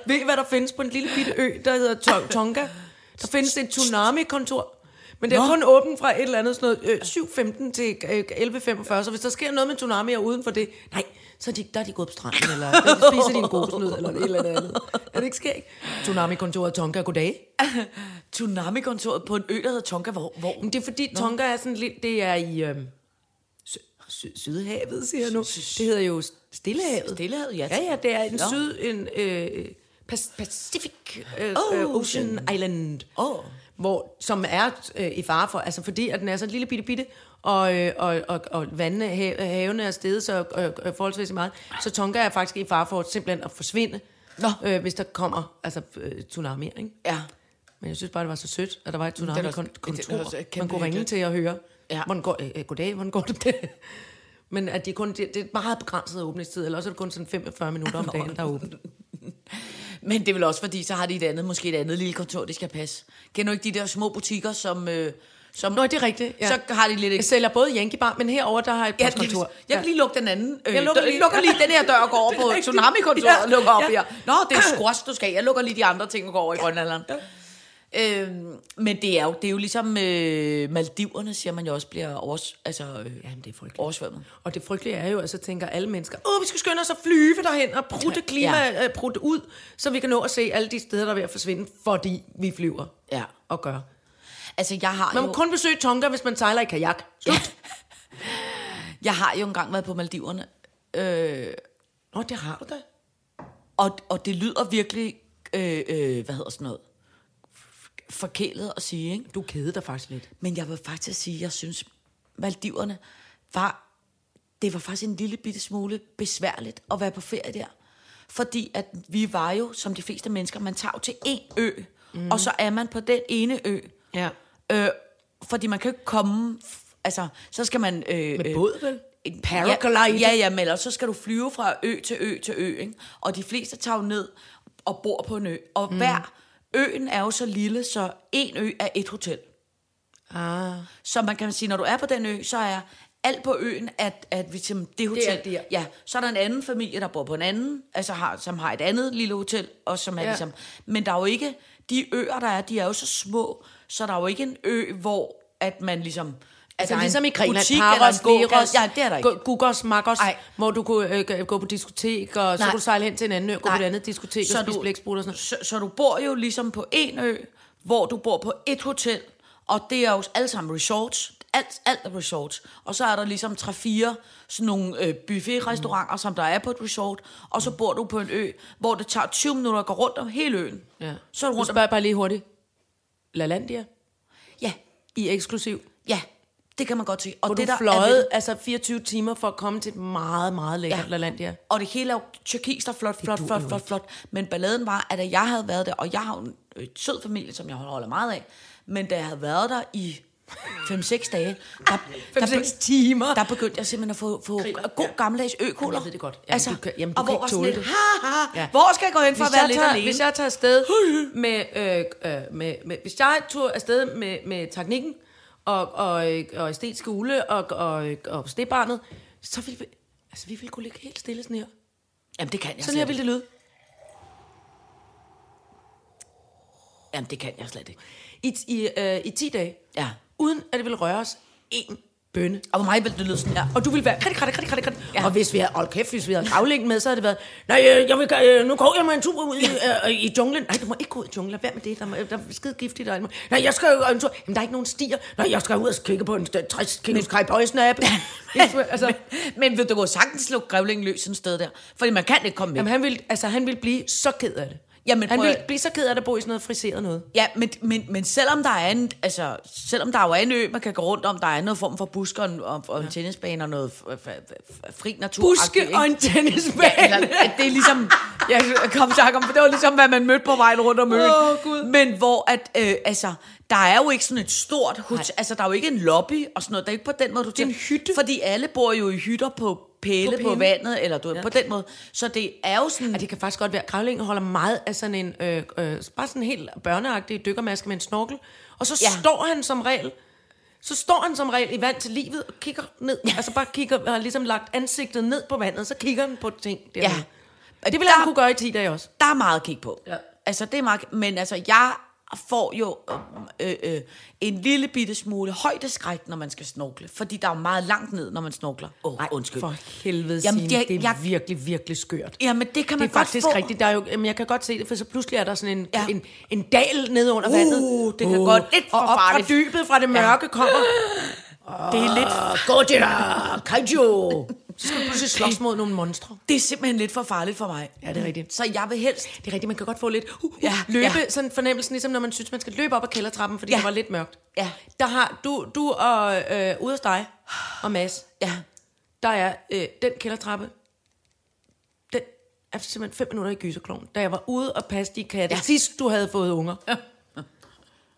Ved I, hvad der findes på en lille bitte ø, der hedder Tong- Tonga? Der findes et tsunami-kontor. Men det er Nå. kun åbent fra et eller andet sådan noget, øh, 7.15 til øh, 11.45, så hvis der sker noget med tsunami og uden for det, nej, så er de, der er de gået på stranden, eller der spiser de en gåsnød, eller et eller andet. Er det ikke sket? Tsunami-kontoret Tonga, goddag. Tsunami-kontoret på en ø, der hedder Tonga, hvor... hvor? Men det er fordi Tonga er sådan lidt, det er i sy- sy- Sydhavet, siger jeg nu. Det hedder jo Stillehavet. Stillehavet, ja. Ja, ja, det er en Nå. syd, en øh, Pacific øh, Oh. oh, Ocean Island. Åh. Hvor, som er øh, i fare for, altså fordi at den er så lille bitte bitte, og, øh, og, og, og vandene, hav, havene er steget så øh, forholdsvis meget, så Tonga er faktisk i fare for simpelthen at forsvinde, Nå. øh, hvis der kommer altså, øh, tsunami, ikke? Ja. Men jeg synes bare, det var så sødt, at der var et tsunami-kontor, man kunne ringe til og høre. Ja. Hvordan går, øh, øh, goddag, hvordan går det? det? Men at de kun, det, det er meget begrænset åbningstid, eller også er det kun sådan 45 minutter om dagen, der er åbent. Men det er vel også fordi, så har de et andet, måske et andet lille kontor, de skal passe. Kender du ikke de der små butikker, som... Øh, som Nå, det er rigtigt. Ja. Så har de lidt... Jeg sælger både Yankee Bar, men herover der har jeg et Ja, postkontor. jeg kan lige lukke den anden. Øh, Jeg lukker lige- lukker lige den her dør og går over Det er på. Tsunami-kontoret Ja, og lukker op ja. her. Nå, det er squash, du skal. Jeg lukker lige de andre ting og går over i Grønlanderen. Øhm, men det er jo, det er jo ligesom øh, Maldiverne, siger man jo også, bliver overs, altså, øh, Jamen, det er frygteligt. oversvømmet. Og det frygtelige er jo, at så tænker alle mennesker, åh, vi skal skynde os at flyve derhen og prutte klima, Ja. ja. prutte ud, så vi kan nå at se alle de steder, der er ved at forsvinde, fordi vi flyver Ja. og gør. Altså, jeg har Man jo... må kun besøge Tonga, hvis man sejler i kajak. Slut. Jeg har jo engang været på Maldiverne, øh, Nå, det har du da. og, og det lyder virkelig, øh, øh, hvad hedder sådan noget, forkælet at sige, ikke? Du keder dig faktisk lidt. Men jeg vil faktisk sige, at jeg synes, Maldiverne var, det var faktisk en lille bitte smule besværligt at være på ferie der. Fordi at vi var jo, som de fleste mennesker, man tager jo til en ø, mm. og så er man på den ene ø. Ja. Øh, fordi man kan jo ikke komme, altså, så skal man... Øh, Med øh, båd, vel? en Paraglide. Ja, ja, ja, men ellers så skal du flyve fra ø til ø til ø, ikke? Og de fleste tager jo ned og bor på en ø. Og mm. hver øen er jo så lille, så en ø er et hotel. Ah. Så man kan sige, når du er på den ø, så er alt på øen, at, at vi til det hotel. er der. Ja, så er der en anden familie, der bor på en anden, altså har, som har et andet lille hotel, og som er. Ja. ligesom... Men der er jo ikke... De øer, der er, de er jo så små, så der er jo ikke en ø, hvor at man ligesom... Altså en ligesom i Grenland, butik Paros. Leros, Ja, det er der ikke. Gu- Gugos, Magos, Ej. hvor du kunne øh, gå- på diskotek, og så Nej. kunne du sejle hen til en anden ø, gå Nej. på et andet diskotek og spise blæksprut og sådan noget. så, så du bor jo ligesom på en ø, hvor du bor på et hotel, Og det er jo alle sammen resorts. Alt, alt er resorts. Og så er der ligesom 3-4 sådan nogle øh, buffetrestauranter, som der er på et resort. Og så bor du på en ø, hvor det tager 20 minutter at gå rundt om hele øen. Ja. Så er du Nu rundt om... spørger jeg bare lige hurtigt. LaLandia Ja, i eksklusiv. ja, det kan man godt se. Og Hvor det, der er fløjet det- altså 24 timer for at komme til et meget, meget lækkert ja. Ja. LaLandia. Og det hele er jo tyrkis og flot, flot, flot, flot, flot. Men balladen var, at da jeg havde været der, og jeg har en øh, sød familie, som jeg holder meget af, men da jeg havde været der i 5-6 dage, der, der, 5-6 timer. der begyndte jeg simpelthen at få, få god gammeldags økoler. Jeg ved det godt. Jamen, du kan- jamen, du og kan hvor ikke tåle det. ha, ha, Ja. hvor skal jeg gå hen for Hvis at være lidt tager, alene? hvis jeg tager afsted med, øh, øh, med, med, hvis jeg tog afsted med, med teknikken og, og, og æstetiske ule og, og, og stebarnet, så ville vi, altså, vi ville kunne ligge helt stille sådan her. Jamen, det kan jeg Sådan her ville det lyde. Jamen, det kan jeg slet ikke. I, i, øh, i 10 dage. Ja. Uden at det ville røre os en bønne. Og for mig ville det lyde sådan her. Og du ville være krat, krat, krat, krat. Ja. Og hvis vi havde, hold kæft, hvis vi havde gravlængen med, så havde det været, nej, øh, jeg vil, øh, nu går jeg mig en tur ud i, øh, i junglen. Nej, du må ikke gå ud i junglen. Hvad med det? Der, må, der er skide giftigt. Og, nej, jeg skal jo en tur. Jamen, der er ikke nogen stier. Nej, jeg skal ud og kigge på en øh, 60 kilos Kai Boy-snap. altså, Men vil du gå sagtens slå grævlingen løs sådan et sted der? Fordi man kan ikke komme med. jamen, han ville, altså, han ville blive så ked af det. Jamen, han ville blive så ked af det at bo i sådan noget friseret noget. Ja, men, men, men selvom der er en, altså, selvom der jo er en ø, man kan gå rundt om, der er noget form for busker og, og, og en tennisbane og noget fri natur. Buske og en tennisbane. Ja, eller, det er ligesom, jeg kom i tanke om, det var ligesom, hvad man mødte på vejen rundt om øen. Åh, Gud. Men hvor at, øh, altså, der er jo ikke sådan et stort hotel, altså der er jo ikke en lobby og sådan noget, der er ikke på den måde, du er en hytte. Fordi alle bor jo i hytter på pæle På på, vandet, eller du ja. på den måde. Så det er jo sådan, Ja, det kan faktisk godt være. Grævlingen holder meget af sådan en, øh, øh, bare sådan en helt børneagtig dykkermaske med en snorkel. Og så ja. Står han som regel, så står han som regel i vand til livet og kigger ned. Ja. Altså bare kigger, har ligesom lagt ansigtet ned på vandet, så kigger han på ting der. Ja. Og det vil Der- han kunne gøre i 10 dage også. der er meget at kigge på. Ja. Altså, det er meget, men altså, jeg får jo øh, øh, en lille bitte smule højdeskræk, når man skal snorkle. Fordi der er jo meget langt ned, når man snorkler. Åh, oh, undskyld. For helvede, Jamen, Signe, det- det, er jeg- virkelig, virkelig skørt. Jamen, det kan man Det er godt faktisk få. rigtigt. Der er jo, jamen, jeg kan godt se det, for så pludselig er der sådan en, ja. Ja. en, en dal nede under Uh, vandet. det kan godt- lidt for Og op fra dybet, fra det mørke, kommer Det er lidt, Godzilla, Kaiju. Så skal du pludselig slås mod nogle monstre. det er simpelthen lidt for farligt for mig. Ja, det er rigtigt. Så jeg vil helst... Det er rigtigt, man kan godt få lidt uh, uh, Ja, løbe, ja. sådan fornemmelsen, ligesom når man synes, man skal løbe op ad kældertrappen, fordi ja. Ja. det var lidt mørkt. Ja. Der har du, du og øh, ude hos dig og Mads, Ja, der er øh, den kældertrappe, den er simpelthen fem minutter i gyserkloven. Da jeg var ude og passe de katte, ja. Ja. sidst du havde fået unger.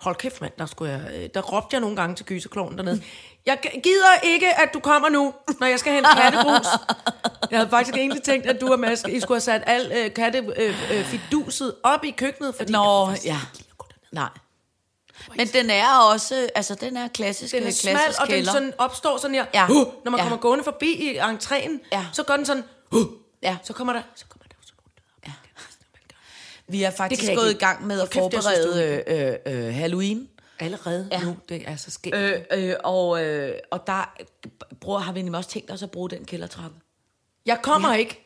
Hold kæft, mand, der, skulle jeg, øh, der råbte jeg nogle gange til gyserkloven dernede. Jeg gider ikke, at du kommer nu, når jeg skal hente kattegrus. Jeg havde faktisk egentlig tænkt, at du og Mads, I skulle have sat al øh, kattefiduset øh, fiduset op i køkkenet. Fordi Nå, jeg, ja. Nej. Men den er også, altså den er klassisk, Den er klassisk smal, og den sådan opstår sådan her. Ja. Uh, når man Ja. kommer gående forbi i entréen, Ja. så gør den sådan. Uh, Ja. så kommer der, så kommer der jo sådan nogle Vi er faktisk kan gået ikke. i gang med at forberede øh, øh, Halloween. Allerede ja. Nu, det er så skægt. Øh, øh, og, øh, og der bruger, har vi nemlig også tænkt os at bruge den kældertrappe. Jeg kommer ja. ikke.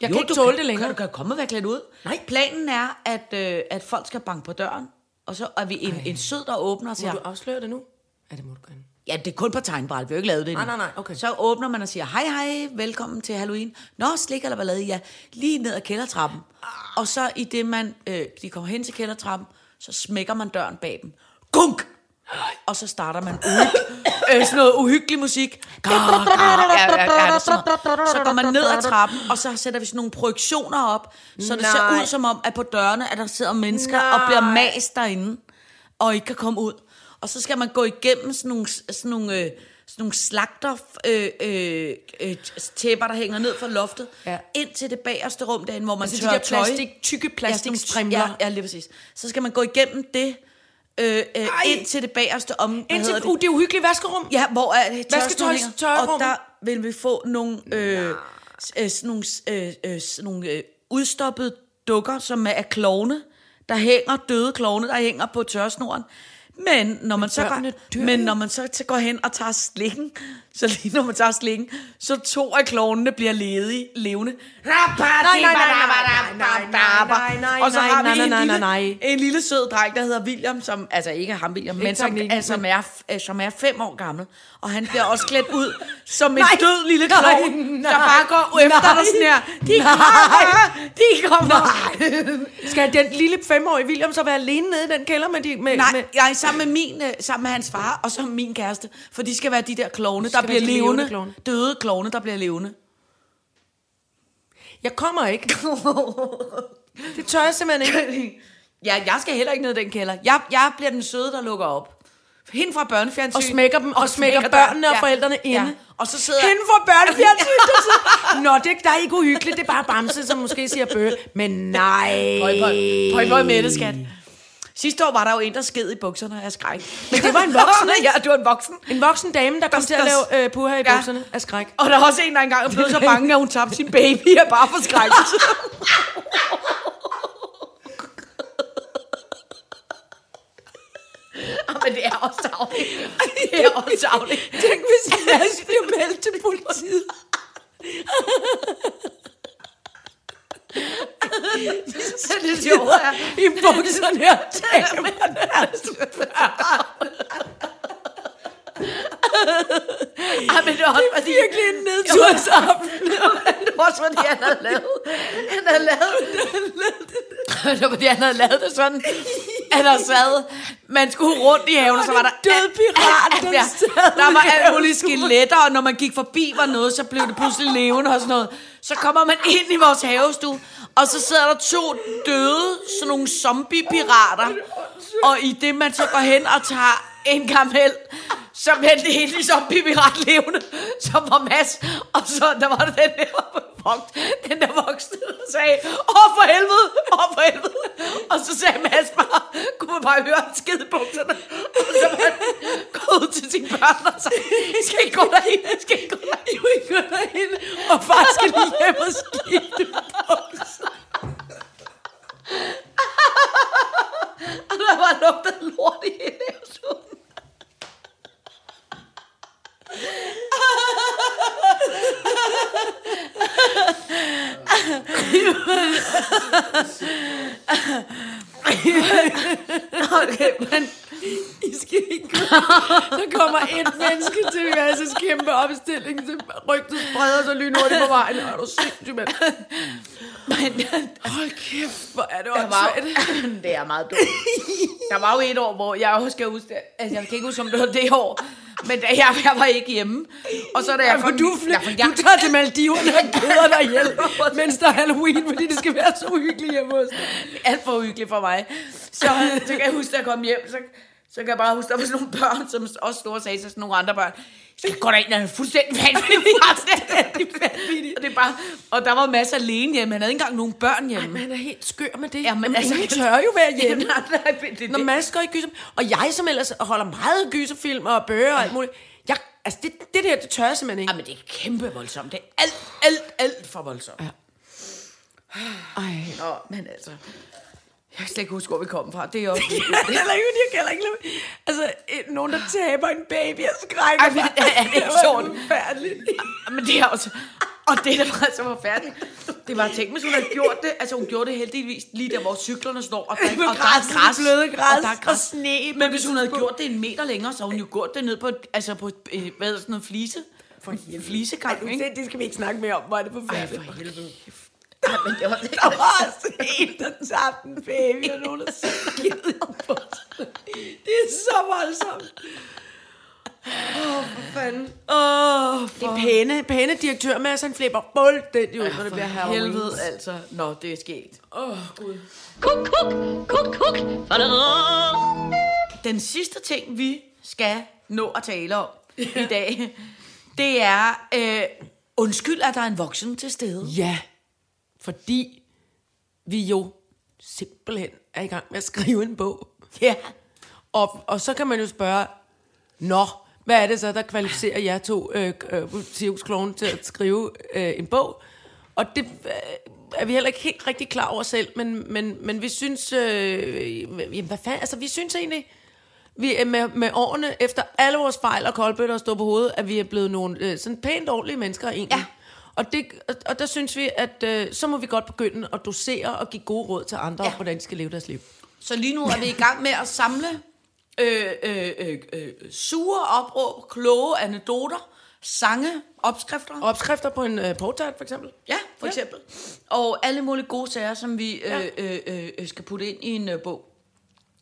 Jeg kan Jo, ikke du tåle kan, det længere. Kan du kan komme og være klædt ud? Nej. Planen er, at, øh, at folk skal banke på døren, og så er vi en, en sød, der åbner og Må siger, du afsløre det nu? Ja, det må du gerne. Ja, det er kun på tegnbræt, vi har jo ikke lavet det endnu. Nej, nej, nej, okay. Så åbner man og siger, hej, hej, velkommen til Halloween. Nå, slik eller ballade, ja, lige ned ad kældertrappen. Og så i det, man, øh, de kommer hen til kældertrappen, så smækker man døren bag dem. Gunk! Og så starter man uhyg, øh, sådan noget uhyggelig musik. Gar, gar, ja, ja, ja, sådan noget. Så går man ned ad trappen, og så sætter vi sådan nogle projektioner op, så det Nej. ser ud som om, at på dørene, at der sidder mennesker Nej. og bliver mast derinde, og ikke kan komme ud. Og så skal man gå igennem sådan nogle, sådan nogle, øh, sådan nogle slagter øh, øh, øh, tæpper, der hænger ned fra loftet, Ja. ind til det bagerste rum derinde, hvor man Altså de tørrer der tøj. plastik, tykke plastikstrimler. Ja, ja, lige præcis. Så skal man gå igennem det, øh, øh, ind til det bagerste om, Indtil, hedder det? uh, det er uhyggeligt vaskerum. Ja, hvor er tørrerum. Og der vil vi få nogle, øh, øh, sådan nogle, øh, øh, sådan nogle øh, udstoppede dukker, som er klovne, der hænger, døde klovne, der hænger på tørresnoren. Men når man, så går, men når man så går hen og tager slikken, så lige når man tager slikken, så to af klovnene bliver ledige, levende. nej, nej, nej, nej, nej, Og så har vi en lille, en lille sød dreng, der hedder William, som, altså ikke ham William, men som, altså, som, er, øh, som er fem år gammel. Og han bliver også klædt ud som en død lille klovn, der bare går efter dig sådan her. De kommer! De kommer! Skal den lille femårige William så være alene nede i den kælder med de... Med, Nej, med, jeg er sammen med, min, øh, sammen med hans far, og så min kæreste. For de skal være de der klovne, der bliver levende. levende. Døde klovne, der bliver levende. jeg kommer ikke. Det tør jeg simpelthen ikke. ja, jeg skal heller ikke ned i den kælder. Jeg, jeg bliver den søde, der lukker op. Hende fra børnefjernsyn. Og smækker dem, og smækker døren. børnene og forældrene inde. Ja. Og så sidder Hende fra børnefjernsyn, der sidder... Nå, det der er ikke uhyggeligt, det er bare Bamse, som måske siger bøge. Men nej. Pøj, pøj, pøj med det, skat. Sidste år var der jo en, der sked i bukserne af skræk. Men det var en voksen, ikke? ja, det var en voksen. En voksen dame, der kom Der- til at lave øh, puha i Ja. bukserne af skræk. Og der er også en, der engang blevet så bange, at hun tabte sin baby af bare for. Ah, Men det er også savligt. Det er også savligt. Tænk, hvis Mads bliver meldt til politiet. Det er sjovt. I bukserne her. Ej, men det var også fordi... Virkelig en nedtursaften. Det var også fordi, han havde lavet... Han havde lavet... Det var fordi, han havde lavet det sådan, at der sad... Man skulle rundt i haven, og så var der... død pirat, der sad Der var alt mulige skeletter, og når man gik forbi var noget, så blev det pludselig levende og sådan noget. Så kommer man ind i vores havestue, og så sidder der to døde, sådan nogle zombie-pirater. Og i det, man så går hen og tager en kamel, så bliver det hele ligesom pirat levende, som var Mads. Og så der var det den der vogt, den der voksne, der sagde, åh for helvede, åh for helvede. Og så sagde Mads bare, kunne man bare høre skide bukserne. Og så var han gået ud til sine børn og sagde, I skal ikke gå derhen, I skal ikke gå derhen. I skal ikke gå derhen. Og far skal lige hjem og skifte bukser. Og der var lugtet lort i hele. Okay, men I skal ikke. Så kommer et menneske til Masses kæmpe opstilling, så rygtet spreder sig lynhurtigt på vejen. Er du sindssyg, mand? Men Hold kæft, hvor er det der var, åndssvagt. det er meget dumt. Der var jo et år, hvor jeg også skal huske, altså jeg kan ikke huske, om det var det år, men da jeg, jeg var ikke hjemme. Og så da jeg Ja, kom- du, Ja, for jeg, du tager til Maldiverne og keder dig ihjel, mens der er Halloween, fordi det skal være så uhyggeligt hjemme hos dig. alt for uhyggeligt for mig. Så, så kan jeg huske, da jeg kom hjem, så, så kan jeg bare huske, der var sådan nogle børn, som også store sagde til sådan nogle andre børn, skal gå derind, han er fuldstændig vanvittig. fuldstændig vanvittig. Og, det er bare, og der var masser alene hjemme, han havde ikke engang nogen børn hjemme. Men han er helt skør med det. Ja, men altså- ingen tør jo være hjemme. nej, nej, det, det, Når Mads går i gyser, og jeg som ellers holder meget gyserfilm og bøger og alt muligt, jeg, altså det, det der, det tør jeg simpelthen ikke. Ja, men det er kæmpe voldsomt. Det er alt, alt, alt for voldsomt. Ja. Ej. Nå, men altså... Jeg kan slet ikke huske, hvor vi kom fra. Det er også... Jeg kan heller ikke, jeg kan heller ikke lade- Altså, et- nogen, der taber en baby og skrækker Ej, men det er ikke sjovt. forfærdeligt. Men det er også... Og det, der var så forfærdeligt, det var, tænk, hvis hun havde gjort det, altså hun gjorde det heldigvis lige der, hvor cyklerne står, og der, og der er græs, bløde græs, og der er og græs. sne på Men hvis hun havde gjort det en meter længere, så havde hun jo gjort det ned på, et- altså på, et, øh, hvad sådan noget flise, for flisegang, ikke? Det, det skal vi ikke snakke mere om, hvor er det Ej, forfærdeligt. for helvede. Ej, men det var det. Der var også en, der tabte en baby, og nogen, der i bukserne. Det er så voldsomt. Åh, oh, for fanden. Åh, Det er pæne, pæne direktør med, at han flipper fuldstændig ud, når det bliver Halloween. helvede, altså. Nå, det er sket. Åh, oh, Gud. Kuk, kuk, kuk, kuk. Den sidste ting, vi skal nå at tale om i dag, det er, øh, undskyld, at der er en voksen til stede. Ja, fordi vi jo simpelthen er i gang med at skrive en bog. Ja. Og, og så kan man jo spørge, nå, hvad er det så, der kvalificerer jer to øh, øh, til at skrive øh, en bog? Og det øh, er vi heller ikke helt rigtig klar over selv, men, men, men vi synes, øh, jamen, hvad fanden, altså vi synes egentlig, Vi er med, med årene, efter alle vores fejl og koldbøtter stå på hovedet, at vi er blevet nogle øh, sådan pænt ordentlige mennesker egentlig. Ja. Og, det, og, der synes vi, at øh, så må vi godt begynde at dosere og give gode råd til andre, ja. Om hvordan de skal leve deres liv. Så lige nu er vi i gang med at samle øh, øh, øh, øh, sure opråb, kloge anekdoter, sange, opskrifter. Opskrifter på en øh, portart, for eksempel. Ja, for Ja. eksempel. Og alle mulige gode sager, som vi øh, Ja. øh, øh, øh, skal putte ind i en øh, bog.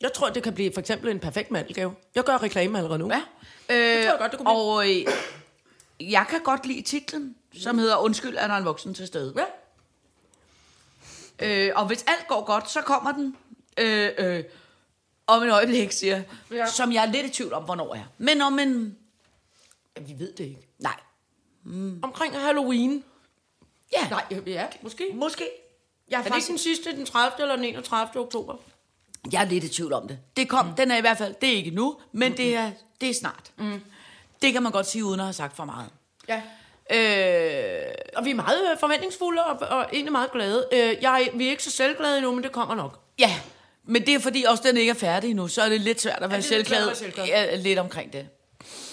Jeg tror, det kan blive for eksempel en perfekt mandelgave. Jeg gør reklame allerede nu. Ja. Øh, tror jeg godt, det kunne blive. og øh, jeg kan godt lide titlen, som hedder Undskyld, er der en voksen til stede. Ja. Øh, og hvis alt går godt, så kommer den øh, øh, om et øjeblik, siger jeg. Ja. Som jeg er lidt i tvivl om, hvornår er. Men om en... ja. Vi ved det ikke. Nej. Omkring Halloween. Ja, Nej, ja, måske. måske. Jeg er, Er det faktisk, den sidste, den 30. eller den 31. oktober? jeg er lidt i tvivl om det. Det kom, mm. den er i hvert fald, det er ikke nu, men mm. det, er, det er snart. Mm. Det kan man godt sige, uden at have sagt for meget. Ja. Øh, Og vi er meget øh, forventningsfulde og, og egentlig meget glade. Øh, jeg, vi er ikke så selvglade endnu, men det kommer nok. ja, men det er fordi også den ikke er færdig nu, så er det lidt svært at være at selvglad. Ja, lidt omkring det.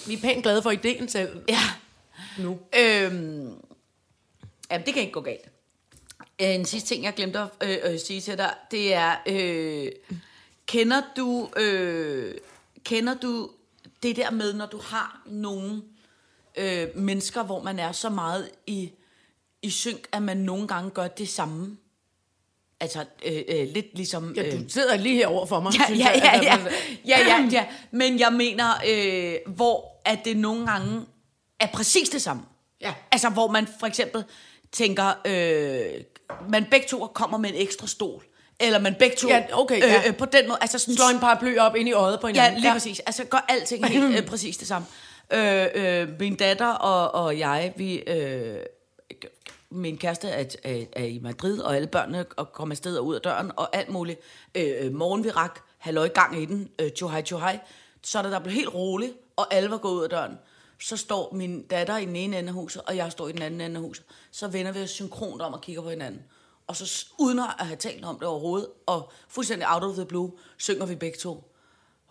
Vi er pænt glade for ideen selv Ja. nu. Øhm, jamen, det kan ikke gå galt. En sidste ting, jeg glemte at øh, øh, sige til dig, det er, øh, kender du øh, kender du det der med, når du har nogle øh, mennesker, hvor man er så meget i, i synk, at man nogle gange gør det samme? Altså, øh, øh, lidt ligesom... Ja, øh, du sidder lige herovre for mig. Ja, synes ja, jeg, ja, at ja, man- ja, ja, ja. Men jeg mener, øh, hvor at det nogle gange er præcis det samme. Ja. Altså, hvor man for eksempel tænker, øh, man begge to kommer med en ekstra stol. Eller man begge to... Ja, okay, ja. øh, øh, på den måde, altså sådan... Slår en paraply op ind i øjet på Ja, hinanden. lige ja. præcis. Altså, gør alting helt øh, præcis det samme. Øh, øh, min datter og, og jeg, vi... Øh, min kæreste er, er, er i Madrid, og alle børnene og kommer afsted og ud af døren, og alt muligt. Øh, øh morgen vi rak, halløj gang i den, øh, tjohaj, tjohaj. Så da der blev helt roligt, og alle var gået ud af døren, så står min datter i den ene ende af huset, og jeg står i den anden ende af huset. Så vender vi os synkront om og kigger på hinanden. Og så uden at have talt om det overhovedet, og fuldstændig out of the blue, synger vi begge to.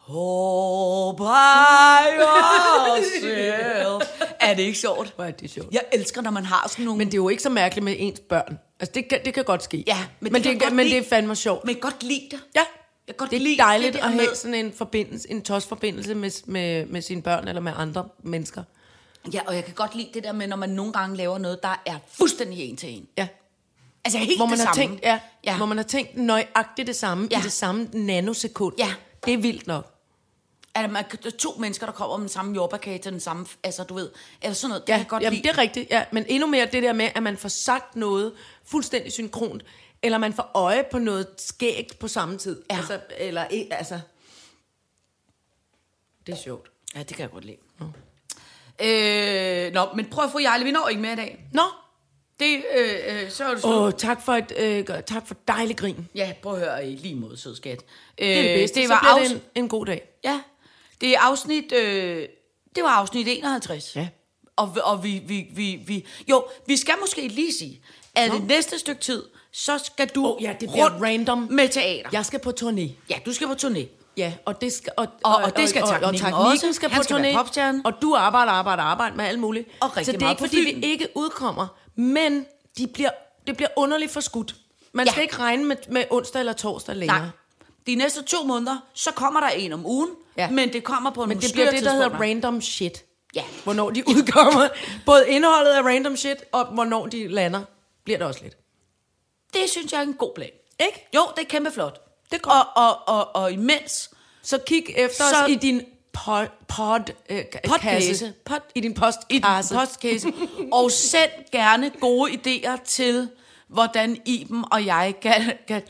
All by yourself. er det ikke sjovt? Hvor er det sjovt. Jeg elsker, når man har sådan nogle... Men det er jo ikke så mærkeligt med ens børn. Altså, det kan, det kan godt ske. Ja, men, men det det, men lide. det er fandme sjovt. Men jeg godt lide det. Ja, Jeg godt det er lide dejligt det at have med- sådan en forbindelse, en tosforbindelse med, med, med sine børn eller med andre mennesker. Ja, og jeg kan godt lide det der med, når man nogle gange laver noget, der er fuldstændig en til en. Ja. Altså helt Hvor man, det har samme. tænkt, ja, ja. hvor man har tænkt nøjagtigt det samme. Ja. i det samme nanosekund. Ja. Det er vildt nok. Er er to mennesker, der kommer med den samme jordbærkage til den samme... Altså, du ved... Eller sådan noget. Det kan Ja, jeg godt jamen, lide. det er rigtigt. Ja. Men endnu mere det der med, at man får sagt noget fuldstændig synkront, eller man får øje på noget skægt på samme tid. Ja. Altså, eller, altså. Det er sjovt. Ja, det kan jeg godt lide. Mm. Øh, nå, men prøv at få Jarle, vi når ikke mere i dag. Nå, Det, øh, øh, så er det slut. Åh, tak for et øh, tak for dejlig grin. Ja, prøv at høre i lige mod sød skat. Øh, Det er det bedste. Det Så var, bliver afs- det en, en god dag. ja, det er afsnit... Øh, det var afsnit 51. Ja. Og, vi- og vi, vi, vi, vi... Jo, vi skal måske lige sige, at det næste stykke tid, så skal du Åh, ja, det bliver rundt random. med teater. Jeg skal på turné. ja, du skal på turné. Ja, og det skal, og, Og- og det skal og, og, og teknikken teknikken også. skal Han på skal turné, popstjerne. og du arbejder, arbejder, arbejder med alt muligt. Og rigtig Så det er ikke, fordi vi ikke udkommer, men de bliver, det bliver underligt for skudt. Man Ja. skal ikke regne med, med onsdag eller torsdag længere. Nej. De næste to måneder, så kommer der en om ugen, Ja. men det kommer på Men nogle det bliver det, der hedder random shit. Ja. Hvornår de udkommer. Både indholdet af random shit, og hvornår de lander, bliver det også lidt. Det synes jeg er en god plan. Ikke? Jo, det er kæmpe flot. Det godt. Og, og, og, og imens Så kig efter Så- os i din pod, pod, øh, Podkasse. kasse. Pod- I din i den postkasse. postkasse. og send gerne gode idéer til, hvordan Iben og jeg kan, kan,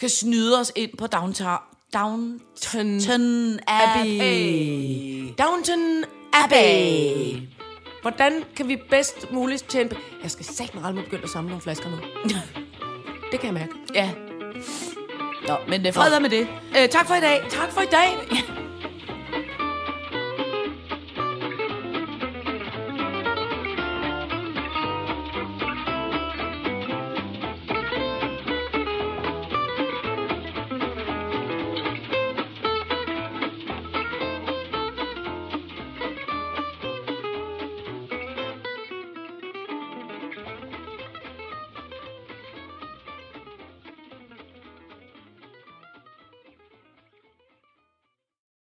kan snyde os ind på Downtown, Downton Abbey. Abbey. Downton Abbey. Hvordan kan vi bedst muligt tjene... Jeg skal satme aldrig begynde at samle nogle flasker nu. det kan jeg mærke. Ja. Nå, men det fred være med det. Øh, tak for i dag. Tak for i dag.